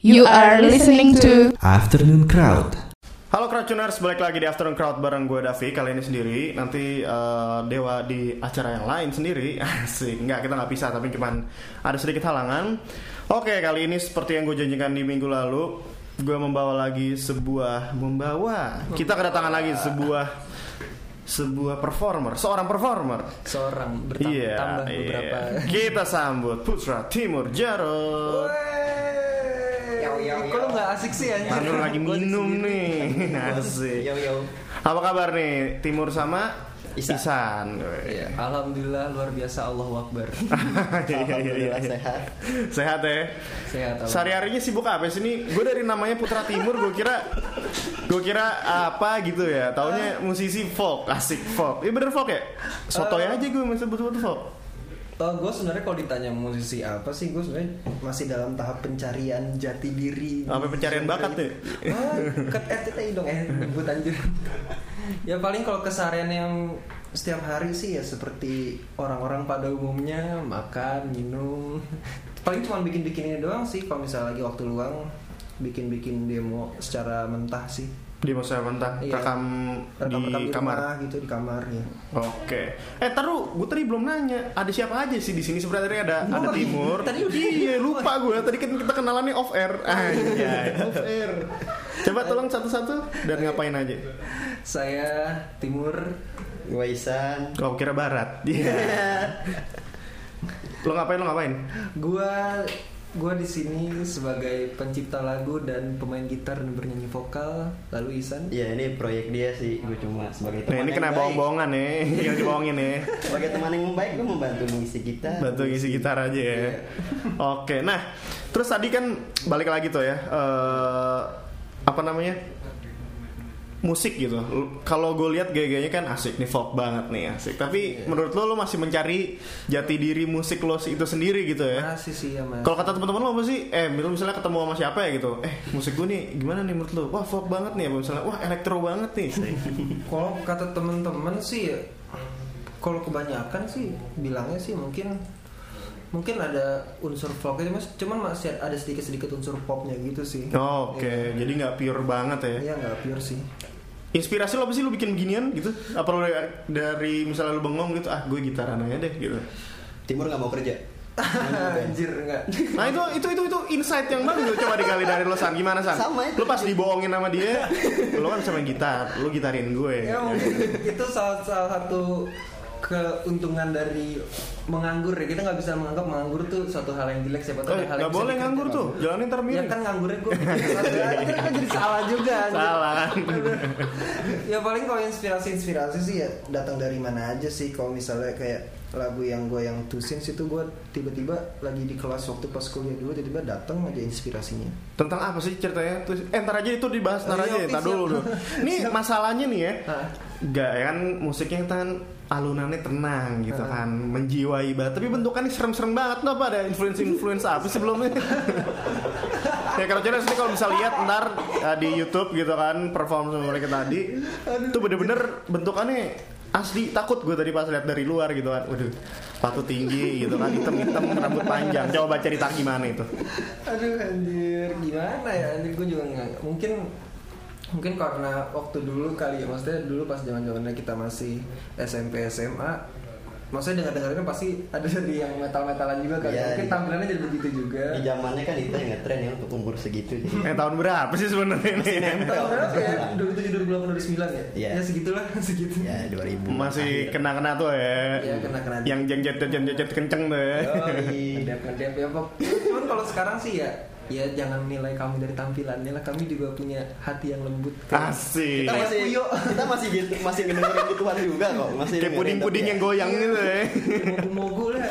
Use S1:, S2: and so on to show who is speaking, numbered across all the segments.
S1: You are listening to
S2: Afternoon Crowd.
S3: Halo Crowdtuners, balik lagi di Afternoon Crowd bareng gue Davi. Kali ini sendiri, nanti eh, Dewa di acara yang lain sendiri. Asik, enggak kita nggak pisah tapi cuman ada sedikit halangan. Oke, kali ini seperti yang gue janjikan di minggu lalu Gue membawa lagi sebuah, membawa? Kita kedatangan lagi sebuah sebuah performer, seorang performer.
S4: Seorang bertambah
S3: Iya,
S4: tambah
S3: iya.
S4: beberapa.
S3: Kita sambut Putra Timur Jarot
S4: Kok lu gak asik sih anjir?
S3: Mandur lagi minum nih Asik
S4: Yo yo.
S3: Apa kabar nih Timur sama
S4: Isan.
S3: Isan.
S4: Iya, Alhamdulillah luar biasa Allah Akbar.
S3: Iya, iya, iya, iya.
S4: sehat.
S3: Sehat ya.
S4: Sehat. Allah.
S3: Sehari harinya sibuk apa sih nih? Gue dari namanya Putra Timur, gue kira gue kira apa gitu ya. Taunya musisi folk, asik folk. Iya bener folk ya? Sotoy
S4: Eh.
S3: aja gue masih sebut-sebut folk.
S4: Oh, gue sebenarnya kalau ditanya musisi apa sih, gue sebenarnya masih dalam tahap pencarian jati diri.
S3: Sampai pencarian bakat nih.
S4: Oh, ke RCTI dong eh nyebut anjir. ya paling kalau keseharian yang setiap hari sih ya seperti orang-orang pada umumnya makan, minum. Paling cuma bikin-bikin ini doang sih kalau misalnya lagi waktu luang bikin-bikin demo secara mentah sih.
S3: Di masa mentah
S4: Iya.
S3: rekam
S4: Rekam-rekam
S3: di
S4: di
S3: kamar.
S4: rumah gitu di kamar ya.
S3: Oke. Eh taruh, gue tadi belum nanya. Ada siapa aja sih di sini sebenarnya ada ada
S4: Oh, iya.
S3: Timur.
S4: Tadi
S3: iya lupa gue. Tadi kan kita kenalannya off air. Anjay, off air. Coba tolong satu-satu dan ngapain aja.
S4: Saya Timur
S5: Waisan
S3: Kau kira barat. Iya. lo ngapain lo ngapain?
S4: Gua gua di sini sebagai pencipta lagu dan pemain gitar dan bernyanyi vokal. Lalu Isan
S5: Ya ini proyek dia sih Gue cuma sebagai
S3: Nah
S5: teman
S3: ini
S5: yang
S3: kena bohong-bohongan nih. Yang dibohongin nih.
S5: Sebagai teman yang baik Gue membantu mengisi kita
S3: Bantu ngisi gitar aja ya.
S4: Iya.
S3: Oke, nah terus tadi kan balik lagi tuh ya. eh, apa namanya? Musik gitu. Kalau gue lihat gaya-gayanya kan asik nih folk banget nih asik. Tapi
S4: Iya.
S3: menurut lo lo masih mencari jati diri musik lo itu sendiri gitu ya?
S4: masih sih ya mas.
S3: Kalau kata teman-teman lo apa sih? Eh, misal- misalnya ketemu sama siapa ya gitu. Eh, musik gue nih gimana nih menurut lo? Wah, folk banget nih. Apa misalnya, wah elektro banget nih.
S4: Kalau kata temen-temen sih, ya, kalau kebanyakan sih bilangnya sih mungkin mungkin ada unsur folknya mas, cuman masih ada sedikit-sedikit unsur popnya gitu sih.
S3: Oke, jadi nggak pure banget ya.
S4: Iya nggak pure sih.
S3: Inspirasi lo apa sih lo bikin beginian gitu? Apa lo dari, misalnya lo bengong gitu, ah gue gitaran aja deh gitu.
S5: Timur gak mau kerja
S4: Anjir enggak.
S3: Nah itu itu itu itu insight yang bagus coba dikali dari lo San gimana San?
S5: Sama itu.
S3: Lo pas dibohongin sama dia, lo kan bisa main gitar, lo gitarin gue.
S4: Ya mungkin itu salah, salah satu keuntungan dari menganggur ya. Kita nggak bisa menganggap menganggur tuh suatu hal yang jelek siapa tahu ada hal
S3: nggak boleh nganggur tuh, jalanin ntar
S4: ya kan nganggurnya gue kan jadi salah juga.
S3: Salah.
S4: Ya paling kalau inspirasi inspirasi sih ya datang dari mana aja sih. Kalau misalnya kayak lagu yang gue yang tusin situ gue tiba-tiba lagi di kelas waktu pas kuliah dulu tiba-tiba datang aja inspirasinya.
S3: Tentang apa sih ceritanya? Terus, eh ntar aja itu dibahas ntar
S4: Oh,
S3: aja,
S4: iya,
S3: ntar dulu. Dulu. Ini masalahnya nih ya,
S4: Hah?
S3: Gak kan musiknya kan alunannya tenang gitu kan menjiwai banget. Tapi bentukannya serem-serem banget. Tuh apa ada influence-influence apa sih sebelumnya? Ya kalau cerita sih kalau bisa lihat ntar uh, di YouTube gitu kan perform sama mereka tadi. Tuh bener-bener bentukannya asli takut gue tadi pas lihat dari luar gitu kan. Waduh sepatu tinggi gitu kan hitam-hitam rambut panjang. Coba cerita gimana itu?
S4: Aduh anjir. Gimana ya? Anjir gue juga nggak mungkin mungkin karena waktu dulu kali ya. Maksudnya dulu pas zaman zamannya kita masih SMP SMA maksudnya dengar dengarnya pasti ada dari yang metal metalan juga kan.
S5: Iya,
S4: mungkin
S5: iya.
S4: tampilannya jadi begitu juga.
S5: Di zamannya kan itu yang ngetren ya Untuk umur segitu. Jadi
S3: eh tahun berapa sih sebenarnya ini?
S4: Tahun berapa? Ya? 2007 2008 2009 ya?
S5: Iya.
S4: ya segitulah segitu.
S5: Ya 2000
S3: masih kena-kena tuh ya.
S4: Iya, kena-kena.
S3: yang jengjet jengjet kenceng tuh ya.
S4: Ngedep ngedep ya Pok. cuman kalau sekarang sih ya ya jangan nilai kami dari tampilannya lah kami juga punya hati yang lembut Kayak-
S3: asik
S5: Kita masih. Kita masih gitu Masih ngedengerin gituan juga kok Masih
S3: kayak
S5: dengerin,
S3: puding-puding
S5: tapi
S3: yang
S5: ya.
S3: goyang gitu ya
S4: mogu lah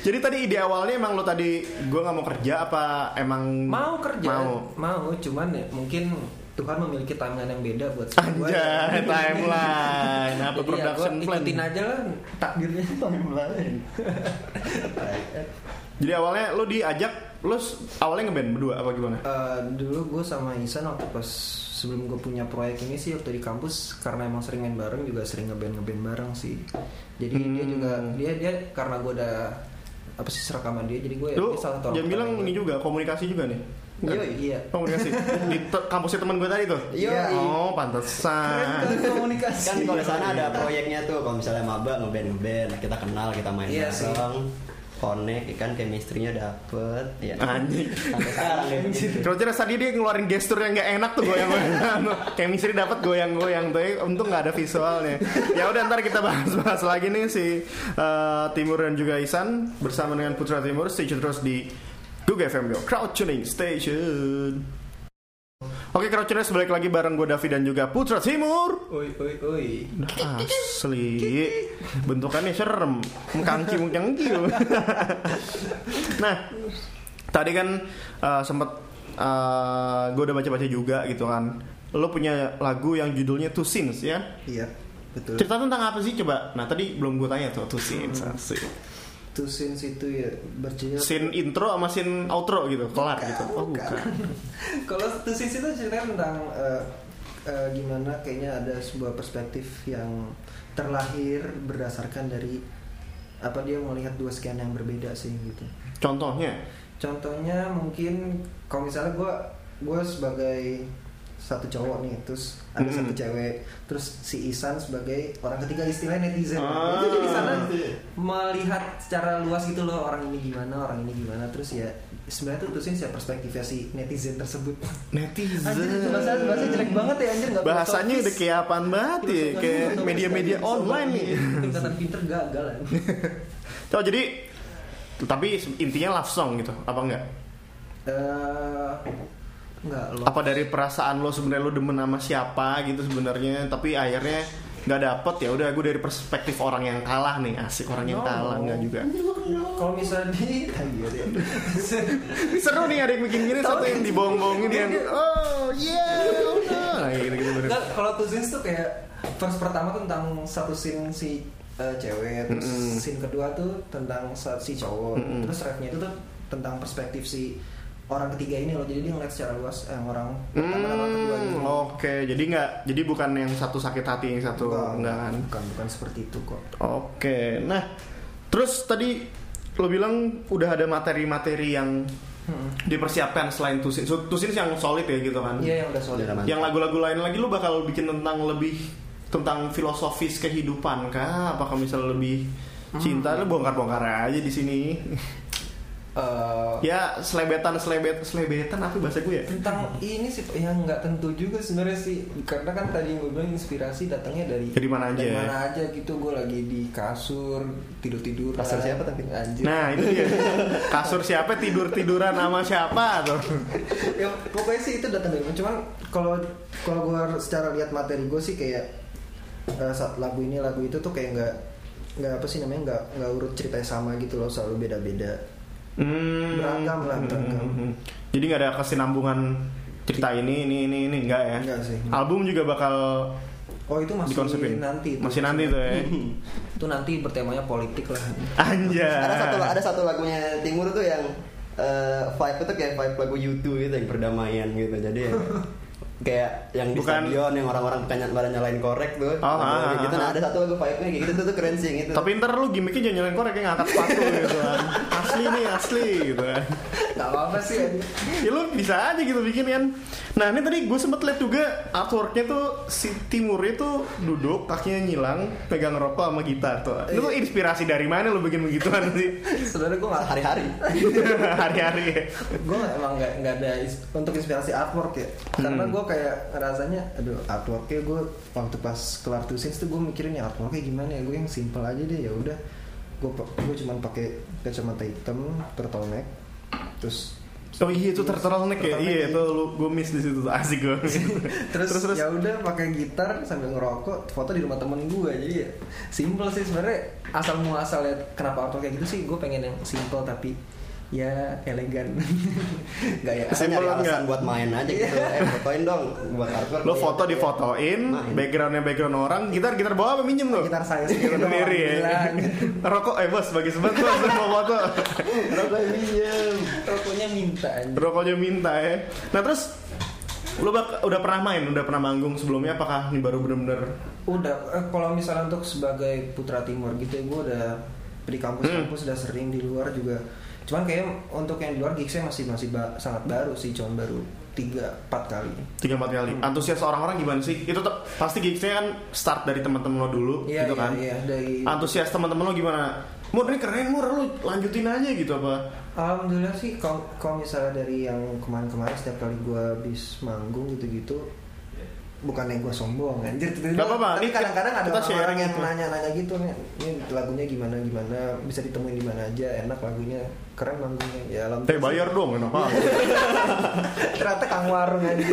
S3: Jadi tadi ide awalnya emang lo tadi gue nggak mau kerja apa emang
S4: mau kerja
S3: Mau.
S4: mau cuman ya mungkin Tuhan memiliki timeline yang beda buat semua.
S3: Anjay, timeline apa
S4: ya
S3: production
S4: gua
S3: plan.
S4: ikutin aja lah takdirnya
S5: Timeline.
S3: Jadi awalnya lo diajak lo awalnya ngeband berdua apa gimana?
S4: Eh, dulu gue sama Isan waktu pas sebelum gue punya proyek ini sih waktu di kampus karena emang sering main bareng juga sering ngeband ngeband bareng sih jadi dia
S3: Hmm.
S4: juga dia dia karena gue udah apa sih serakaman dia jadi gue ya
S3: Lu
S4: dia salah satu
S3: jangan bilang ini juga komunikasi juga nih.
S4: Iya, iya.
S3: Komunikasi di te- kampusnya teman gue tadi tuh.
S5: Iya.
S3: Oh,
S4: Keren
S3: pantesan.
S4: kan komunikasi
S5: Kan kalau di sana ada proyeknya tuh, kalau misalnya maba ngeband ngeband, kita kenal, kita main
S4: Iya sih.
S5: Connect, kan chemistry-nya dapet, ya.
S3: Anjing.
S5: Sampai sekarang ya.
S3: Tadi dia ngeluarin gestur yang gak enak tuh goyang-goyang. Chemistry dapat goyang-goyang tuh. ya. Untung nggak ada visualnya. Ya udah ntar kita bahas-bahas lagi nih si uh, Timur dan juga Isan bersama dengan Putra Timur. Stay tune terus di Google FM Yo Crowd Tuning Station. Oke, Crowd Tuners balik lagi bareng gue Davi dan juga Putra Timur.
S4: oi oi oi.
S3: Asli. Bentukannya serem. Mengkangki mengkangki Nah Tadi kan uh, sempet uh, Gue udah baca-baca juga gitu kan. Lo punya lagu yang judulnya Two Scenes ya?
S4: Iya betul.
S3: Cerita tentang apa sih coba? Nah tadi belum gue tanya tuh Two Scenes asik.
S4: Two scenes itu ya bercerita
S3: Scene intro sama scene outro gitu Kelar gitu. Oh bukan.
S4: Kalau two scenes itu ceritanya tentang eh, eh, gimana kayaknya ada sebuah perspektif yang terlahir berdasarkan dari apa dia melihat dua scan yang berbeda sih gitu.
S3: Contohnya?
S4: Contohnya mungkin kalau misalnya gue gue sebagai satu cowok nih, terus ada
S3: Mm-mm.
S4: satu cewek, terus si Isan sebagai orang ketiga istilahnya netizen.
S3: Ah.
S4: Itu di sana melihat secara luas gitu loh orang ini gimana, orang ini gimana, terus ya sebenarnya tuh tusin ya perspektifnya si netizen tersebut.
S3: Netizen
S4: Anjir, bahasa bahasa jelek banget ya anjir nggak
S3: Bahasanya udah kayak apaan banget ya Kayak media-media online nih
S4: Tingkatan pinter gagal.
S3: Oh jadi tapi intinya love song gitu apa enggak?
S4: Eh, enggak loh.
S3: Apa dari perasaan lo sebenarnya lo demen sama siapa gitu sebenarnya? Tapi akhirnya nggak dapet ya udah gue dari perspektif orang yang kalah nih asik orang yang kalah nggak juga.
S4: Kalau misalnya di Ayo deh.
S3: seru nih ada yang bikin gini satu yang dibohong-bohongin yang oh yeah oh no nah, gitu gitu
S4: kalau two scenes tuh kayak first pertama tuh tentang satu scene si eh, cewek, terus scene kedua tuh tentang si cowok, terus refnya itu tuh tentang perspektif si orang ketiga ini loh. Jadi dia ngeliat secara luas eh, orang pertama sama kedua gitu.
S3: Hmm, oke jadi nggak jadi bukan yang satu sakit hati yang satu enggak kan
S4: bukan bukan seperti itu kok.
S3: Oke, nah terus tadi lo bilang udah ada materi-materi yang
S4: Hmm.
S3: dipersiapkan selain tusin, So, tusin yang solid ya gitu kan?
S4: Iya yang udah solid.
S3: Yang lagu-lagu lain lagi lo bakal bikin tentang lebih tentang filosofis kehidupan kah? Apakah misalnya lebih cinta? Lo bongkar-bongkar aja di sini.
S4: Eh,
S3: ya selebetan selebet selebetan apa bahasa gue ya?
S4: tentang ini sih yang nggak tentu juga sebenarnya sih. Karena kan tadi gue bilang inspirasi datangnya dari
S3: Dari mana aja?
S4: dari mana aja gitu. Gue lagi di kasur tidur tidur
S5: Kasur siapa tapi?
S4: anjir.
S3: Nah itu dia. Kasur siapa tidur tiduran sama siapa tuh?
S4: ya pokoknya sih itu datang dari cuman kalau kalau gue secara lihat materi gue sih kayak eh, saat lagu ini lagu itu tuh kayak nggak nggak apa sih namanya nggak nggak urut ceritanya sama gitu loh selalu beda beda
S3: Hmm.
S4: Beragam lah, beragam.
S3: Hmm. Jadi nggak ada kesinambungan cerita ini, ini, ini, ini enggak ya?
S4: Nggak sih.
S3: Album juga bakal
S4: oh itu masih
S3: dikonsepin.
S4: nanti itu.
S3: Masih nanti tuh ya.
S4: itu nanti bertemanya politik lah
S3: Anjay.
S5: Ada satu ada satu lagunya Timur tuh yang eh, vibe itu kayak vibe lagu YouTube gitu yang perdamaian gitu. Jadi ya, kayak yang di
S3: Bukan-
S5: stadion yang orang-orang pada pada nyalain korek tuh.
S3: Oh, ah,
S5: kayak gitu.
S3: ah,
S5: Nah,
S3: ah.
S5: ada satu lagu vibe-nya kayak gitu tuh, tuh keren sih yang itu.
S3: Tapi ntar lu gimmicknya jangan nyalain korek kayak ngangkat sepatu gitu kan. Asli nih, asli gitu kan.
S4: nggak apa apa sih
S3: Ya lu bisa aja gitu bikin kan. Nah ini tadi gue sempet lihat juga artworknya tuh si Timur itu duduk kakinya nyilang pegang rokok sama gitar tuh. Itu tuh inspirasi dari mana lu bikin begituan sih?
S4: sebenarnya gue nggak
S5: hari-hari.
S3: Hari-hari ya.
S4: gue emang nggak nggak ada untuk inspirasi artwork ya karena
S3: Hmm.
S4: gue kayak rasanya aduh artworknya gue waktu pas kelar two scenes tuh gue mikirin ya artworknya gimana ya gue yang simple aja deh ya udah gue gue cuman pakai kacamata hitam turtleneck terus
S3: Oh iya itu turtleneck ya. Iya itu lu gue miss di situ tuh. asik gue.
S4: terus,
S3: terus terus.
S4: ya udah pakai gitar sambil ngerokok foto di rumah temen gue jadi ya simple sih sebenarnya asal muasal ya kenapa artwork kayak gitu sih gue pengen yang simple tapi ya elegan gaya
S3: Simple
S5: alasan
S3: nggak?
S5: buat main aja gitu. Eh, fotoin dong buat artwork.
S3: Lo
S5: Iya,
S3: foto
S5: iya.
S3: difotoin,
S5: Main.
S3: backgroundnya background orang, gitar gitar bawa apa minjem lo?
S4: gitar saya sendiri
S3: ya. Rokok eh bos bagi sebat bos mau foto.
S5: Rokok minjem.
S4: rokoknya minta anjir.
S3: Rokoknya minta ya. Nah terus lo bak- udah pernah main, udah pernah manggung sebelumnya apakah ini baru bener-bener
S4: Udah, eh, kalau misalnya untuk sebagai putra timur gitu, gue udah di kampus-kampus udah sering di luar juga cuman kayak untuk yang di luar gigsnya masih masih ba- sangat baru sih cuman baru tiga empat kali.
S3: Tiga empat kali. Antusias orang-orang gimana sih? Itu pasti gigsnya kan start dari teman-teman lo dulu
S4: Iya,
S3: gitu
S4: iya,
S3: kan?
S4: iya, dari-
S3: antusias teman-teman lo gimana? Mur ini keren Mur lu lanjutin aja gitu apa?
S4: Alhamdulillah sih kalau kalau misalnya dari yang kemarin-kemarin setiap kali gue habis manggung gitu-gitu bukan yang gue sombong anjir.
S3: Gak apa-apa,
S4: tapi
S3: ini
S4: kadang-kadang ada
S3: kita
S4: orang-orang
S3: sharing
S4: yang
S3: gitu.
S4: nanya-nanya gitu nih ini lagunya gimana gimana? Bisa ditemuin di mana aja enak lagunya. Keren manggungnya ya
S3: eh
S4: alhamdulillah
S3: bayar dong enak banget.
S4: Ternyata kang warung aja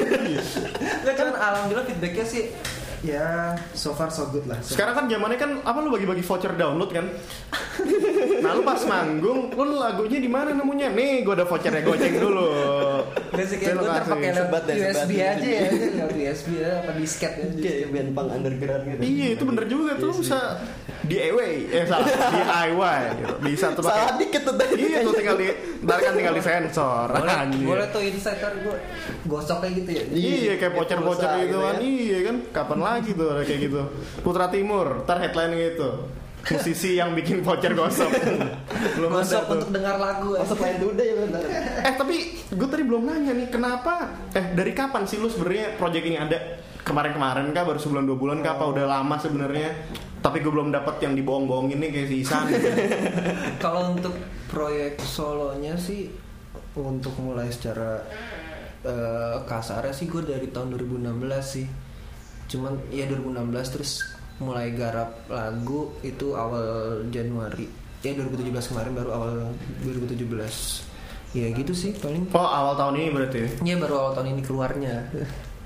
S4: nggak cuman alhamdulillah feedbacknya sih ya so far so good lah.
S3: Sekarang kan zamannya kan apa lu bagi-bagi voucher download kan? Nah lu pas manggung lu lagunya di mana nemunya? Nih gue ada vouchernya goceng dulu Terima
S4: gue terpakai lewat USB aja ya lewat USB ya apa disket ya.
S5: Kayak band punk underground gitu.
S3: Iya itu bener juga tuh bisa DIY eh salah DIY gitu. Bisa tuh pakai
S5: Salah dikit tuh tadi.
S3: Iya tuh tinggal di ntar kan tinggal di sensor
S4: boleh, tuh ntar gue gosok kayak gitu ya?
S3: Iya kayak voucher-voucher gitu
S5: gitu
S3: kan.
S5: ya.
S3: Iya kan Kapan lagi tuh ada kayak gitu? Putra Timur Ntar headline gitu Musisi yang bikin voucher gosok. Belum ada
S4: gosok
S3: tuh.
S4: untuk dengar lagu
S5: Masuk lain tuh udah ya bentar.
S3: Eh tapi gue tadi belum nanya nih Kenapa? Eh dari kapan sih lu sebenarnya project ini ada? Kemarin-kemarin kah? Baru sebulan dua bulan kah? Apa udah lama sebenarnya? Tapi gue belum dapat yang dibohong-bohongin nih kayak si Isan.
S4: Kalau untuk proyek solonya sih untuk mulai secara eh, kasarnya sih gue dari tahun 2016 sih. Cuman ya 2016 terus mulai garap lagu itu awal Januari. Ya 2017 kemarin baru awal 2017 ya gitu sih paling.
S3: Oh awal tahun ini berarti ya?
S4: Ya baru awal tahun ini keluarnya.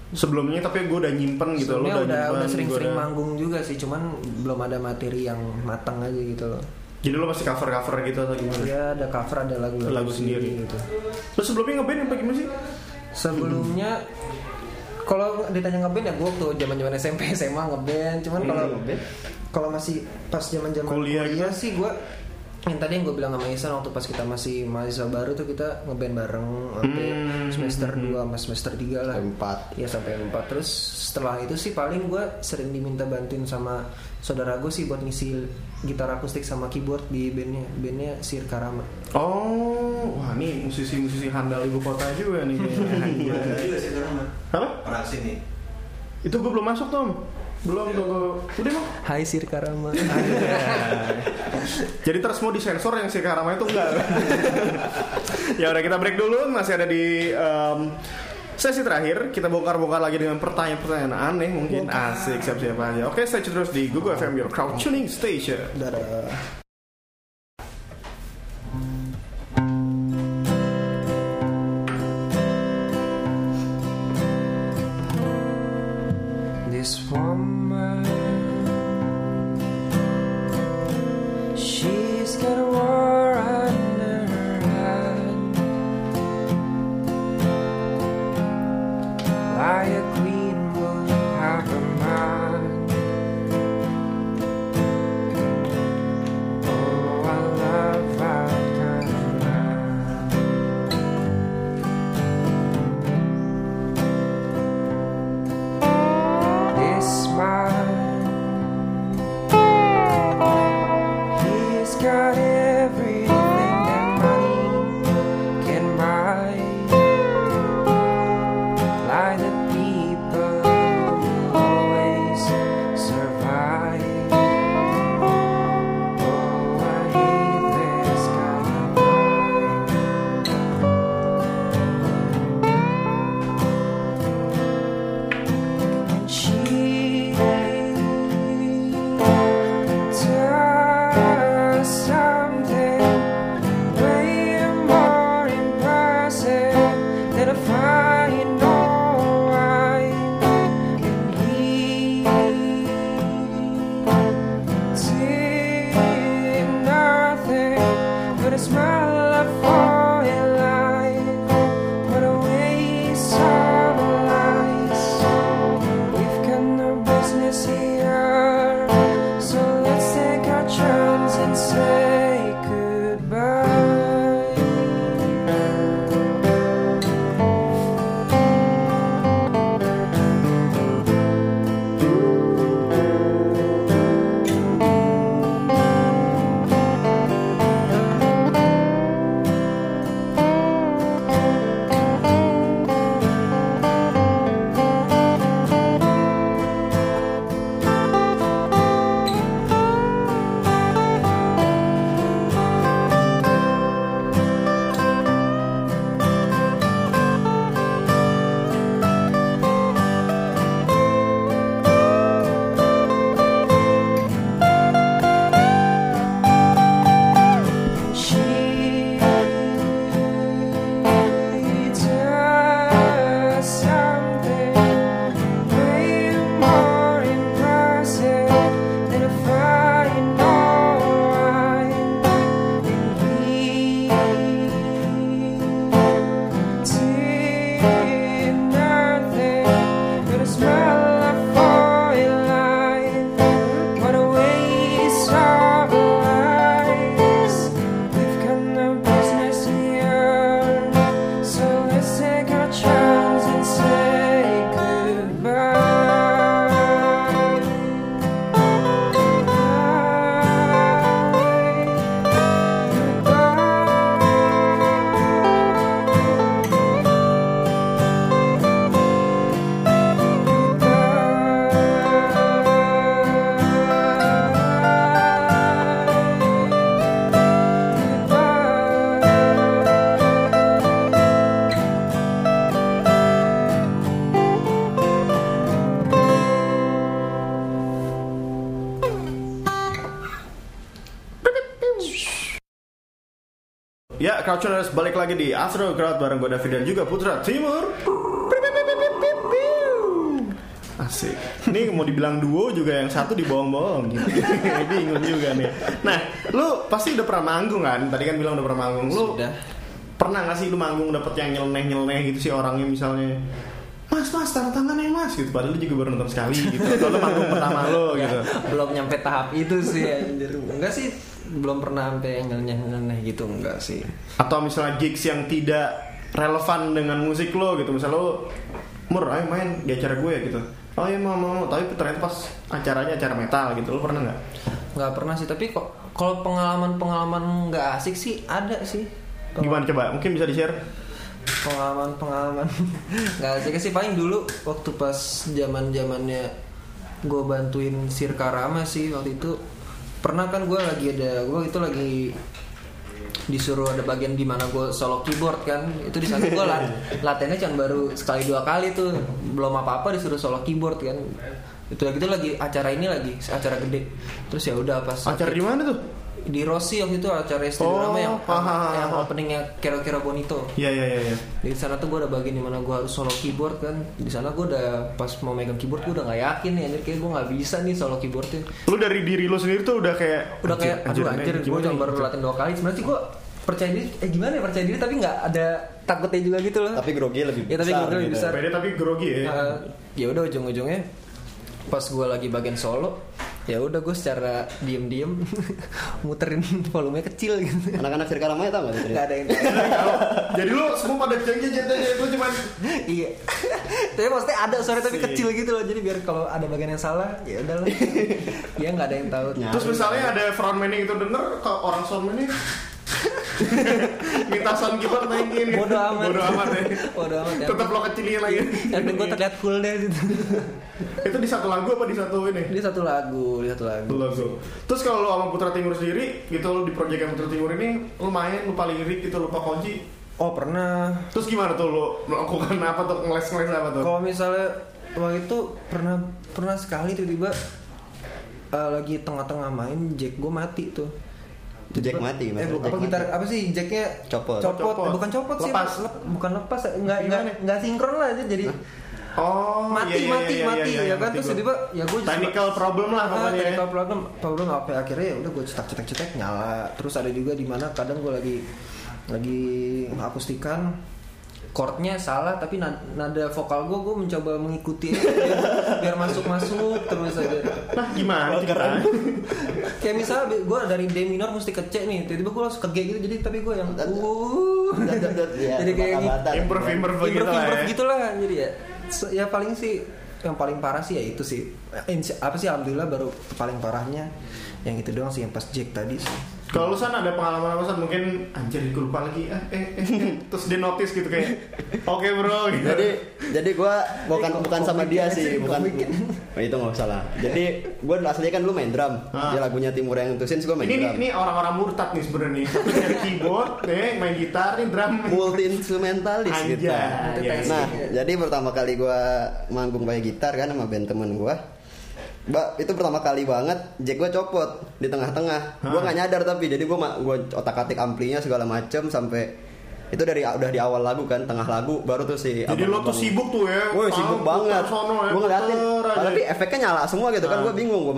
S3: Sebelumnya tapi gue udah nyimpen gitu
S4: Sebenarnya
S3: Lu
S4: udah
S3: nyimpen,
S4: udah sering-sering
S3: udah-
S4: manggung juga sih cuman belum ada materi yang matang aja gitu loh.
S3: Jadi lu masih cover-cover gitu atau gimana?
S4: ya ada cover ada lagu
S3: Lagu sendiri.
S4: gitu.
S3: Lu sebelumnya ngeband apa gimana sih?
S4: sebelumnya kalau ditanya ngeband ya gue waktu zaman zaman SMP SMA ngeband cuman kalau
S5: Hmm,
S4: kalau masih pas zaman zaman
S3: Kuliah
S4: kuliah,
S3: gitu?
S4: sih gue yang tadi yang gue bilang sama Isan waktu pas kita masih mahasiswa baru tuh kita ngeband bareng sampai
S3: Hmm,
S4: semester
S3: hmm,
S4: 2 sama semester 3 lah
S5: Sampai empat.
S4: Iya sampai 4 Terus setelah itu sih paling gue sering diminta bantuin sama saudara gue sih buat ngisi gitar akustik sama keyboard di bandnya Bandnya Sir Karama
S3: Oh, wah nih musisi-musisi handal ibu kota juga nih kayaknya. Anjay.
S2: juga sih karena
S3: Apa?
S2: orang sini
S3: Itu gue belum masuk Tom. Belum tuh. Udah mau.
S4: Hai Sir Karama
S3: Jadi terus mau disensor yang si Karama itu enggak. ya udah kita break dulu masih ada di em, sesi terakhir kita bongkar-bongkar lagi dengan pertanyaan-pertanyaan aneh mungkin asik siap-siap aja. Oke, stay terus di Google FM your crowd tuning station.
S4: Dadah require
S3: Crowdtuners balik lagi di Astro Crowd bareng gue David dan juga Putra Timur. Asik. Ini mau dibilang duo juga yang satu dibohong-bohong gitu. Bingung juga nih. Nah, lu pasti udah pernah manggung kan? Tadi kan bilang udah pernah manggung. Lu
S4: Sudah.
S3: pernah gak sih lu manggung dapet yang nyeleneh-nyeleneh gitu sih orangnya misalnya Mas, mas, tanda tangannya mas gitu Padahal lu juga baru nonton sekali gitu lu manggung pertama lu gitu
S4: belum nyampe tahap itu sih anjir. enggak sih belum pernah sampai yang nyeleneh gitu enggak sih.
S3: Atau misalnya gigs yang tidak relevan dengan musik lo gitu. Misalnya lo mur ayo main di acara gue ya gitu. Oh iya mau mau mau." tapi ternyata pas acaranya acara metal gitu lo pernah nggak
S4: nggak pernah sih tapi kok kalau pengalaman pengalaman nggak asik sih ada sih.
S3: Gimana coba? Mungkin bisa di share
S4: pengalaman pengalaman nggak asik sih. Paling dulu waktu pas zaman zamannya gue bantuin Sirka Rama sih waktu itu pernah kan gue lagi ada gue itu lagi disuruh ada bagian di mana gue solo keyboard kan. Itu di sana gue lat latihannya cuma baru sekali dua kali tuh. Belum apa apa disuruh solo keyboard kan. Itu lagi itu lagi acara ini lagi acara gede. Terus ya udah pas
S3: acara di mana tuh
S4: di Rossi waktu itu acara Studio
S3: Oh,
S4: Rama yang
S3: ah, ah, ah,
S4: yang
S3: ah.
S4: openingnya kira-kira bonito
S3: iya iya iya iya.
S4: di sana tuh gue ada bagian di mana gue harus solo keyboard kan di sana gue udah pas mau megang keyboard gue udah nggak yakin nih anjir kayak gue nggak bisa nih solo keyboardnya
S3: lo dari diri lo sendiri tuh udah kayak
S4: udah kayak aduh
S3: aneh,
S4: anjir gue cuma baru latihan dua kali sebenarnya sih gue percaya diri eh gimana ya percaya diri tapi nggak ada takutnya juga gitu loh
S5: Tapi grogi lebih
S4: Ya, tapi
S5: besar.
S4: grogi lebih
S5: gitu.
S4: besar.
S3: beda tapi grogi ya
S4: Uh, ya udah ujung-ujungnya pas gue lagi bagian solo ya udah gue secara diem-diem muterin volume kecil gitu.
S5: Anak-anak Sirka Ramaya tau gak
S4: nggak ada yang tahu.
S3: Jadi lo semua pada jengkel jengkel gue cuman
S4: iya. Tapi maksudnya ada suara tapi kecil gitu loh. Jadi biar kalau ada bagian yang salah ya udahlah. Ya nggak ada yang tahu.
S3: Terus misalnya ada frontman yang itu denger ke orang ini minta sound keyboard naikin.
S4: Bodo amat.
S3: Bodo amat ya.
S4: Bodo amat, ya.
S3: Tetap lo kecilin lagi.
S4: yang penting gue terlihat full deh gitu
S3: itu di satu lagu apa di satu ini?
S4: ini satu lagu ini satu lagu
S3: Satu lagu. Terus kalau lo sama Putra Timur sendiri, gitu lo di project yang Putra Timur ini, lo main, lupa lirik gitu, lupa kunci.
S4: oh pernah
S3: Terus gimana tuh lo melakukan apa tuh, ngeles-ngeles apa tuh?
S4: kalau misalnya waktu itu pernah pernah sekali tiba-tiba eh, lagi tengah-tengah main jack gue mati tuh
S5: Jack mati,
S4: eh, bu-
S5: Jack
S4: apa
S5: mati.
S4: gitar apa sih jacknya
S5: Copot.
S4: copot,
S3: Copot.
S4: Eh, bukan copot sih
S3: Lepas.
S4: lep- bukan lepas nggak nggak
S3: Gimana?
S4: nggak sinkron lah aja jadi
S3: Oh,
S4: mati
S3: iya, iya,
S4: mati
S3: iya, iya,
S4: mati
S3: iya,
S4: ya kan
S3: ngerti
S4: terus tiba ya gue
S3: Technical problem lah pokoknya. ya.
S4: technical problem problem apa akhirnya ya udah gue cetak cetak cetak nyala terus ada juga di mana kadang gue lagi lagi akustikan chordnya salah tapi na- nada vokal gue gue mencoba mengikuti biar, biar masuk masuk terus aja
S3: Nah, gimana
S5: Oh?
S4: Kayak misalnya gue dari D minor mesti ke C nih tiba-tiba gue langsung ke G gitu jadi tapi gue yang uh.
S5: Dat, dat, dat, ya,
S4: jadi kayak gitu.
S3: Improve, lah
S4: improve
S3: ya.
S4: gitu lah jadi ya. Ya paling sih yang paling parah sih ya itu sih. Apa sih alhamdulillah baru paling parahnya yang itu doang sih yang pas Jack tadi sih
S3: Kalau lu san ada pengalaman apa san? Mungkin anjir gue lupa lagi. Ah, eh, eh, eh. Terus dia notice gitu kayak, oke bro. Gitu.
S5: jadi jadi gue bukan
S4: Eh,
S5: bukan sama dia sih
S4: sih,
S5: bukan oh, itu nggak usah lah jadi gue aslinya kan lu main drum
S3: Ah.
S5: dia lagunya Timur yang tusin gue main
S3: ini nih,
S5: drum
S3: ini orang-orang murtad nih sebenarnya. Satu dari keyboard, nih main gitar, nih drum.
S5: multi instrumentalis
S3: Anjay.
S5: gitu
S3: Iya,
S5: nah jadi pertama kali gue manggung pakai gitar kan sama band temen gue Mbak, itu pertama kali banget jack gue copot di tengah-tengah. Gue nggak nyadar tapi jadi gue gue otak-atik amplinya segala macem sampai itu dari udah di awal lagu kan, tengah lagu baru tuh si
S3: Jadi lo tuh sibuk tuh ya.
S5: Woi sibuk banget.
S3: ya,
S5: Gue ngeliatin. Tapi efeknya nyala semua gitu kan.
S3: Ah.
S5: Gue bingung. Gue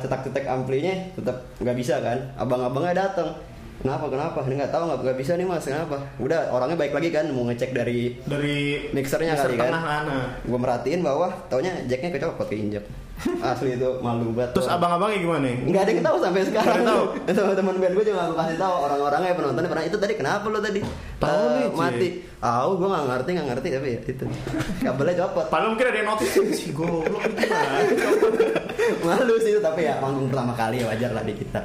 S5: cetak-cetak amplinya tetap nggak bisa kan. Abang-abangnya datang. Kenapa? Kenapa? Ini nggak tahu nggak nggak bisa nih mas. Kenapa? Udah orangnya baik lagi kan. Mau ngecek dari
S3: dari
S5: mixernya
S3: mixer
S5: kali kan.
S3: kan. nah.
S5: Gue merhatiin bawah. Taunya jacknya kecopot keinjek. Asli itu malu banget.
S3: Terus abang-abangnya gimana nih?
S5: Nggak ada yang tahu sampai sekarang.
S3: Nggak tahu.
S5: Sama teman band gue juga gue kasih tahu orang-orangnya penontonnya pernah itu tadi kenapa lo tadi
S3: Tahu
S5: Eh,
S3: nih,
S5: mati. Tahu gue nggak ngerti nggak ngerti tapi ya itu kabelnya copot.
S3: Padahal mungkin ada yang notice si goblok itu gimana?
S5: Malu sih itu tapi ya manggung pertama kali ya wajar lah di gitar.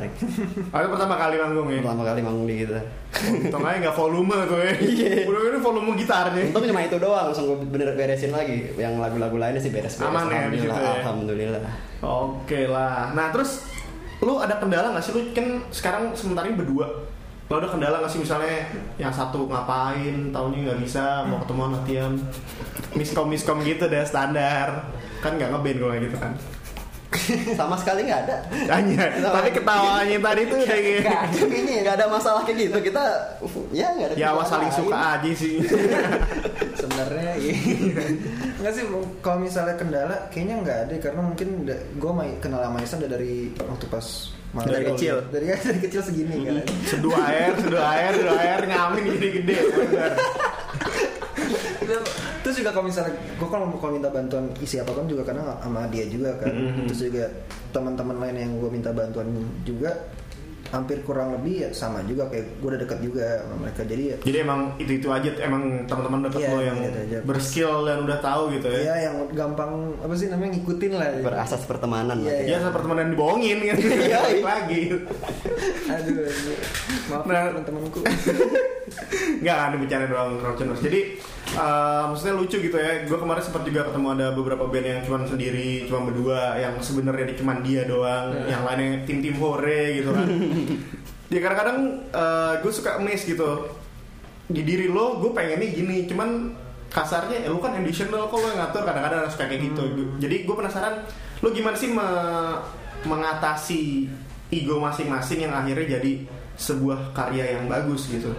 S3: Ada pertama kali manggung ya.
S5: Pertama kali manggung di gitar.
S3: Untung aja nggak volume tuh ya.
S5: Iya.
S3: Udah ini volume gitarnya.
S5: Untung cuma itu doang langsung gue bener beresin lagi. Yang lagu-lagu lainnya sih beres-beres.
S3: Aman ya di situ
S5: Alhamdulillah. Alhamdulillah.
S3: Oke lah. Nah terus lu ada kendala nggak sih lu kan sekarang sementara ini berdua. Lo ada kendala nggak sih misalnya yang satu ngapain, tahunnya nggak bisa, mau ketemu latihan, miskom miskom gitu deh standar. Kan nggak ngeband kalau gitu kan.
S5: sama sekali nggak ada
S3: Hanya, tapi ketawanya tadi tuh kayak
S5: Nggak ada kayaknya nggak ada masalah kayak gitu kita ya nggak ada
S3: Ya awas saling suka aja sih
S4: sebenarnya iya. nggak sih kalau misalnya kendala kayaknya nggak ada karena mungkin gue kenal sama Isan udah dari waktu pas malam
S5: Dari
S4: dulu.
S5: kecil.
S4: dari, dari kecil segini kan
S3: Seduh air, seduh air, seduh air ngamin gede-gede bener.
S4: terus juga kalau misalnya gue kalau kalau minta bantuan isi apa pun juga karena sama dia juga kan
S3: Mhm.
S4: terus juga teman-teman lain yang gue minta bantuan juga hampir kurang lebih ya sama juga kayak gue udah dekat juga sama mereka jadi ya
S3: Jadi emang itu-itu aja emang teman-teman dekat
S4: Iya,
S3: lo yang
S4: gitu aja.
S3: berskill dan udah tahu gitu ya.
S4: ya yang gampang apa sih namanya ngikutin lah
S5: berasas pertemanan
S4: Iya,
S5: lah.
S3: Ya seperti teman yang dibohongin kan.
S5: Iya, iya.
S3: lagi.
S4: aduh aduh. maaf
S3: Nah.
S4: ya teman-temanku
S3: Enggak ada bercanda doang Crowdtuners. Jadi eh, maksudnya lucu gitu ya. Gue kemarin sempat juga ketemu ada beberapa band yang cuma sendiri, cuma berdua, yang sebenarnya cuma dia doang,
S4: Iya.
S3: yang lainnya tim-tim hore gitu kan. Dia kadang-kadang gue suka amazed gitu. Di diri lo, gue pengennya gini, cuman kasarnya ya lu kan additional kok lo yang ngatur kadang-kadang suka kayak gitu. Jadi gue penasaran lo gimana sih me- mengatasi ego masing-masing yang akhirnya jadi sebuah karya yang bagus gitu.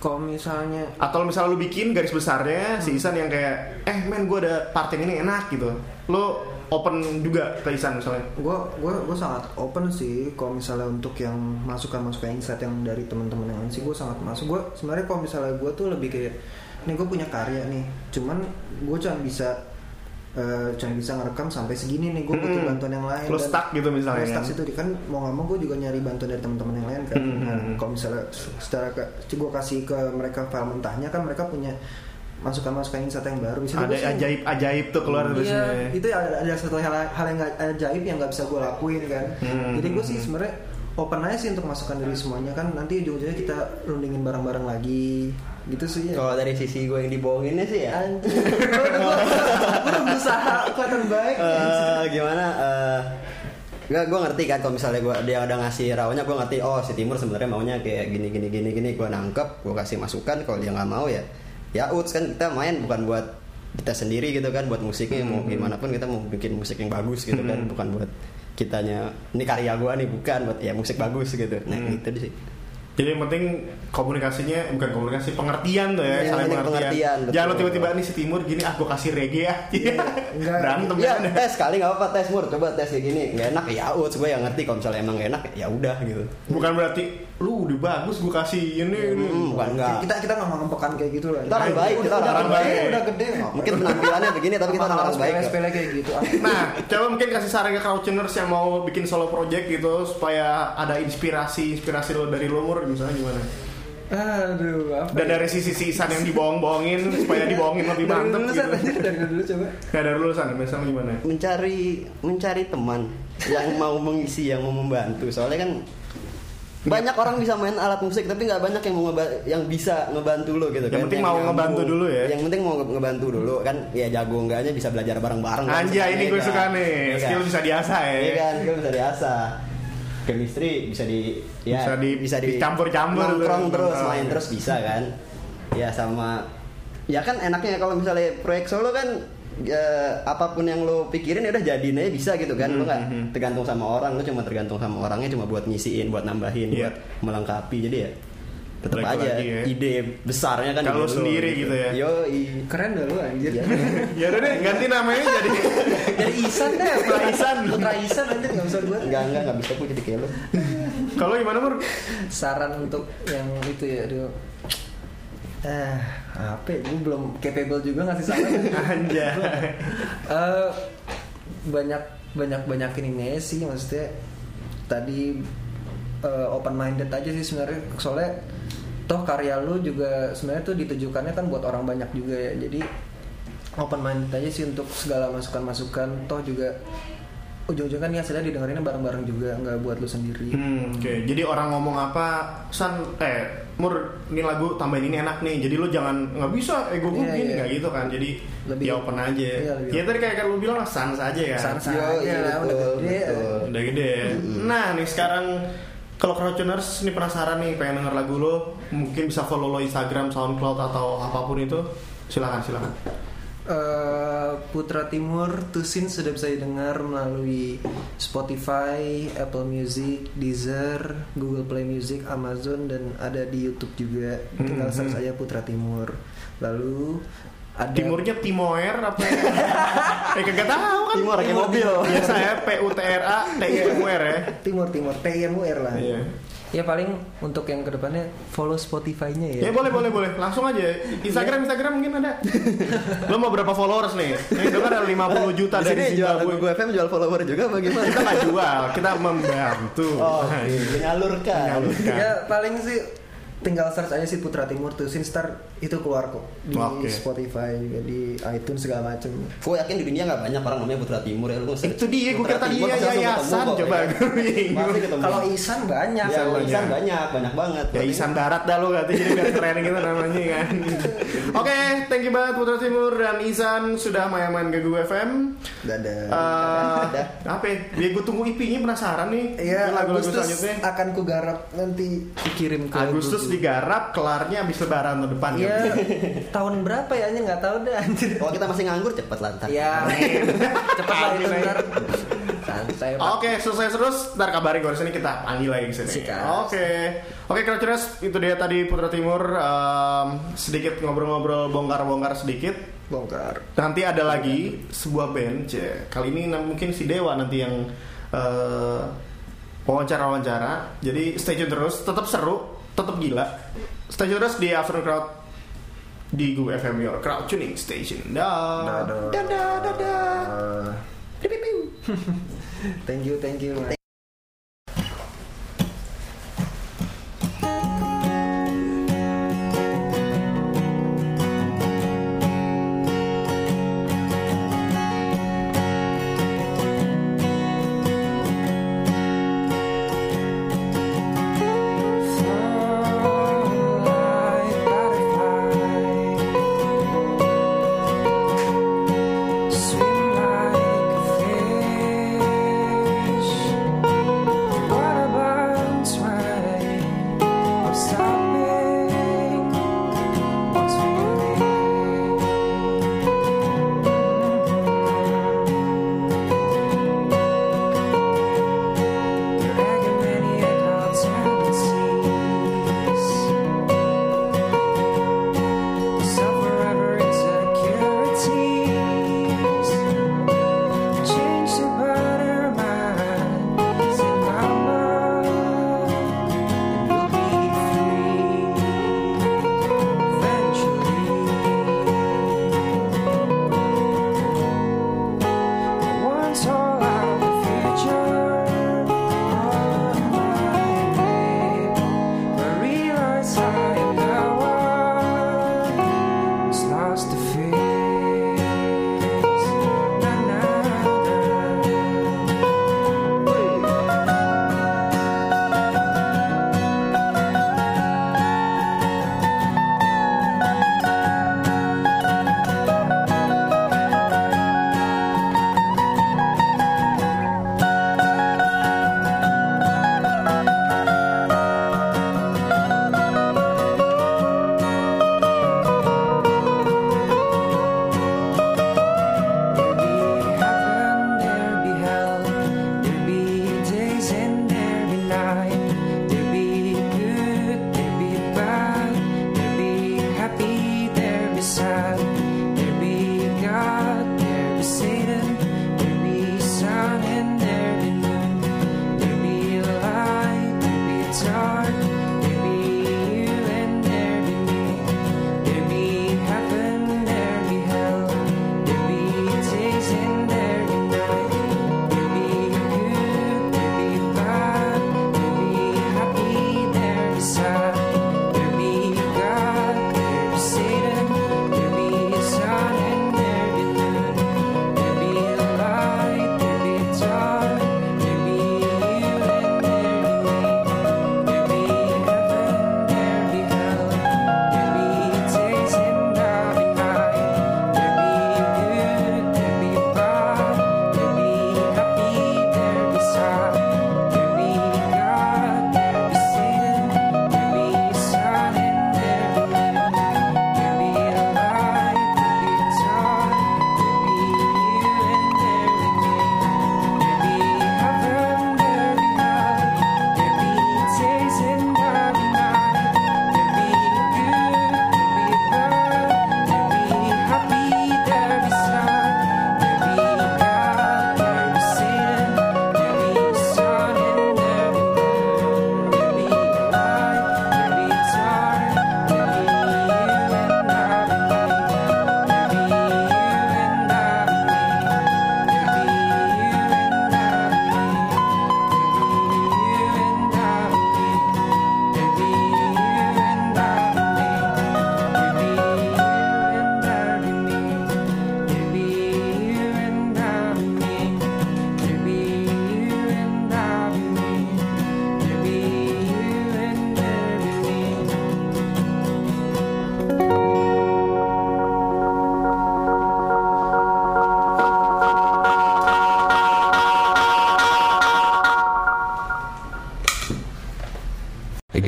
S4: Kalau misalnya
S3: Atau misalnya lu bikin garis besarnya si Isan yang kayak eh men gue ada part yang ini enak gitu. Lo open juga ke Isan misalnya.
S4: gue gue gue sangat open sih kalau misalnya untuk yang masukan masukan insight yang dari teman-teman yang lain sih gue sangat masuk gue sebenarnya kalau misalnya gue tuh lebih kayak nih gue punya karya nih cuman gue cuma bisa eh, cuma bisa ngerekam sampai segini nih gue butuh
S3: Hmm.
S4: bantuan yang lain
S3: Lo
S4: Dan-
S3: stuck gitu misalnya
S4: Lo stuck
S3: kan?
S4: situ kan mau nggak mau gue juga nyari bantuan dari teman-teman yang lain kan
S3: Hmm,
S4: Nah,
S3: hmm.
S4: kalau misalnya secara ke, gue kasih ke mereka file mentahnya kan mereka punya masukan-masukan insight yang baru situ
S3: Ada
S4: sih-
S3: ajaib ajaib tuh keluar dari
S4: Iya,
S3: sini.
S4: itu ada, ada satu hal, hal yang gak, ajaib yang nggak bisa gue lakuin kan.
S3: Hmm.
S4: Jadi gue sih sebenarnya open aja sih untuk masukan dari semuanya. Kan. Nanti ujung-ujungnya kita rundingin bareng-bareng lagi, gitu sih ya.
S5: kalau dari sisi gue yang dibohonginnya sih ya.
S4: Anjir, gue udah berusaha kelihatan baik.
S5: Eh, gimana? Eh Gak, gue ngerti kan kalau misalnya gue dia udah ngasih rawnya gue ngerti oh si Timur sebenarnya maunya kayak gini gini gini gini. Gue nangkep gue kasih masukan kalau dia nggak mau ya ya uts kan kita main bukan buat kita sendiri gitu kan buat musiknya mau gimana pun kita mau bikin musik yang bagus gitu kan bukan buat kitanya ini karya gue nih bukan buat ya musik bagus gitu nah
S3: Hmm.
S5: gitu sih
S3: Jadi yang penting komunikasinya bukan komunikasi pengertian tuh ya,
S5: Iya,
S3: saling pengertian.
S5: pengertian, betul.
S3: Jangan lo tiba-tiba nih si Timur gini ah gue kasih reggae ya.
S4: Enggak.
S3: Berantem
S5: ya
S3: ya.
S5: tes kali nggak apa tes mur coba tes kayak gini nggak enak ya uts gue yang ngerti kalau misalnya emang nggak enak ya udah gitu
S3: Bukan berarti lu udah bagus gue kasih ini ini.
S5: Hmm, bukan enggak
S4: Kita kita nggak ngempekan kayak gitu lah.
S5: Kita orang baik, kita
S4: Udah-
S5: orang baik.
S4: gede, Udah gede.
S5: mungkin penampilannya begini tapi kita orang baik
S4: sepele-sepele kayak gitu. Ah,
S3: Nah, coba mungkin kasih saran ke Crowdtuners yang mau bikin solo project gitu supaya ada inspirasi inspirasi lo dari lo Mur misalnya gimana?
S4: Aduh, apa?
S3: Dan
S4: ya?
S3: dari sisi si Isan yang dibohong-bohongin supaya dibohongin lebih
S4: dari
S3: mantep
S4: dulu
S3: gitu.
S4: Dari dulu coba.
S3: Gak dari lulusan, misalnya gimana?
S5: mencari mencari teman yang mau mengisi yang mau membantu soalnya kan banyak orang bisa main alat musik tapi nggak banyak yang mau yang bisa ngebantu lo gitu
S3: Yang
S5: kan
S3: penting mau
S5: nyambung.
S3: ngebantu dulu ya.
S5: yang penting mau nge- ngebantu dulu kan ya jago enggaknya bisa belajar bareng-bareng kan,
S3: Anjay, ini gue
S5: Iya
S3: suka
S5: kan?
S3: nih.
S5: Iya
S3: Skill
S5: kan?
S3: bisa diasah ya.
S5: Iya kan skill bisa diasah chemistry bisa di ya
S3: Bisa di- dicampur-campur tuh.
S5: nongkrong terus
S3: Nongkrong.
S5: main terus bisa kan ya sama ya kan enaknya kalau misalnya proyek solo kan ya, apa pun yang lo pikirin ya udah jadiin aja bisa gitu kan lo nggak
S3: Hmm, hmm.
S5: tergantung sama orang lo cuma tergantung sama orangnya cuma buat ngisiin buat nambahin
S3: Iya.
S5: buat melengkapi jadi ya tetap aja
S3: ya.
S5: ide besarnya kan
S3: Kalau sendiri gitu ya.
S5: yo
S4: Keren dah lu anjir.
S5: Iya.
S3: Ya udah deh, ganti namanya jadi
S4: Dari Isan deh,
S3: Putra Isan.
S4: Putra Isan anjir enggak usah buat.
S5: enggak enggak enggak bisa gue jadi kayak lo
S3: Kalau gimana Mur?
S4: Saran untuk yang itu ya, aduh. Eh, apa ya? Gue belum capable juga ngasih saran.
S3: Anjay.
S4: Eh, banyak banyak banyakin ini aja sih maksudnya tadi open minded aja sih sebenarnya soalnya toh karya lu juga sebenarnya tuh ditujukannya kan buat orang banyak juga ya jadi open minded aja sih untuk segala masukan masukan toh juga ujung-ujungnya kan nih hasilnya didengerinnya bareng-bareng juga nggak buat lu sendiri
S3: Hmm, oke. Jadi orang ngomong apa, San, eh, Mur, ini lagu tambahin ini enak nih. Jadi lu jangan nggak bisa ego gue
S4: Iya,
S3: gini
S4: iya.
S3: nggak gitu kan. Jadi
S4: Lebih-
S3: ya open aja.
S4: Iya, lebih
S3: ya tadi kayak kan lu bilang sans aja ya.
S4: Sans aja
S5: iya,
S4: lah, udah gede.
S3: Udah gede ya. Nah nih sekarang kalau Crowdtuners nih penasaran nih pengen denger lagu lo, mungkin bisa follow lo Instagram, SoundCloud atau apa pun itu. Silakan silakan.
S4: Eh, Putra Timur Tusin sudah bisa didengar melalui Spotify, Apple Music, Deezer, Google Play Music, Amazon dan ada di YouTube juga. Tinggal
S3: Mhm.
S4: search aja Putra Timur. Lalu ada
S3: Timurnya Timoer apa? eh kagak tahu kan.
S5: Timur kayak mobil.
S3: Biasa ya P U T R A T I M U R ya.
S4: Timur Timur TMUR lah.
S3: Iya.
S4: Ya paling untuk yang ke depannya follow Spotify-nya
S3: Ya
S4: ya.
S3: boleh boleh boleh langsung aja Instagram Instagram mungkin ada. Lo mau berapa followers nih? Ini dengar ada 50 juta
S5: Di
S3: dari
S5: sini jual
S3: Zimbabwe.
S5: gue FM jual follower juga bagaimana?
S3: Kita nggak jual, kita membantu.
S5: Oh, menyalurkan.
S3: Menyalurkan.
S4: Ya paling sih tinggal search aja sih Putra Timur tuh Sinstar itu keluar kok di
S3: Oke.
S4: Spotify juga di iTunes segala macem.
S5: Gue yakin di dunia nggak banyak orang namanya Putra Timur ya lu search
S3: Itu dia, gue kira tadi
S5: Timur
S3: ya yayasan coba
S5: ya.
S3: gue.
S4: Kalau Isan banyak.
S5: ya,
S3: banyak.
S5: Isan banyak, banyak banget.
S3: Ya Isan Barat dah lo katanya jadi biar keren gitu namanya kan. Oke, thank you banget Putra Timur dan Isan sudah main-main ke Google FM.
S4: Dadah.
S3: Eh,
S5: Dadah.
S3: apa ya? Biar gue tunggu IP-nya penasaran nih.
S4: Iya,
S3: lagu-lagu
S4: Agustus
S3: selanjutnya.
S4: akan kugarap nanti dikirim ke
S3: Agustus digarap, kelarnya habis lebaran tahun depan
S4: Iya,
S3: ya.
S4: tahun berapa ya? Nya nggak tahu dah anjir.
S5: Kalau kita masih nganggur cepet lah ntar.
S4: Ya, cepet lah itu ntar. Santai. Pak.
S3: Oke, selesai terus. Ntar kabarin gue sini kita panggil lagi sini. Oke, oke Crouchers, itu dia tadi Putra Timur em, sedikit ngobrol-ngobrol bongkar-bongkar sedikit.
S4: Bongkar.
S3: Nanti ada lagi sebuah band, Cie. kali ini mungkin si Dewa nanti yang eh, wawancara-wawancara. Jadi stay tune terus, tetap seru, tetap gila. Stay tune terus di Afternoon Crowd di Google FM Your Crowd Tuning Station. Dah.
S4: Dadah.
S3: Dadah, dadah.
S4: Thank you, thank you.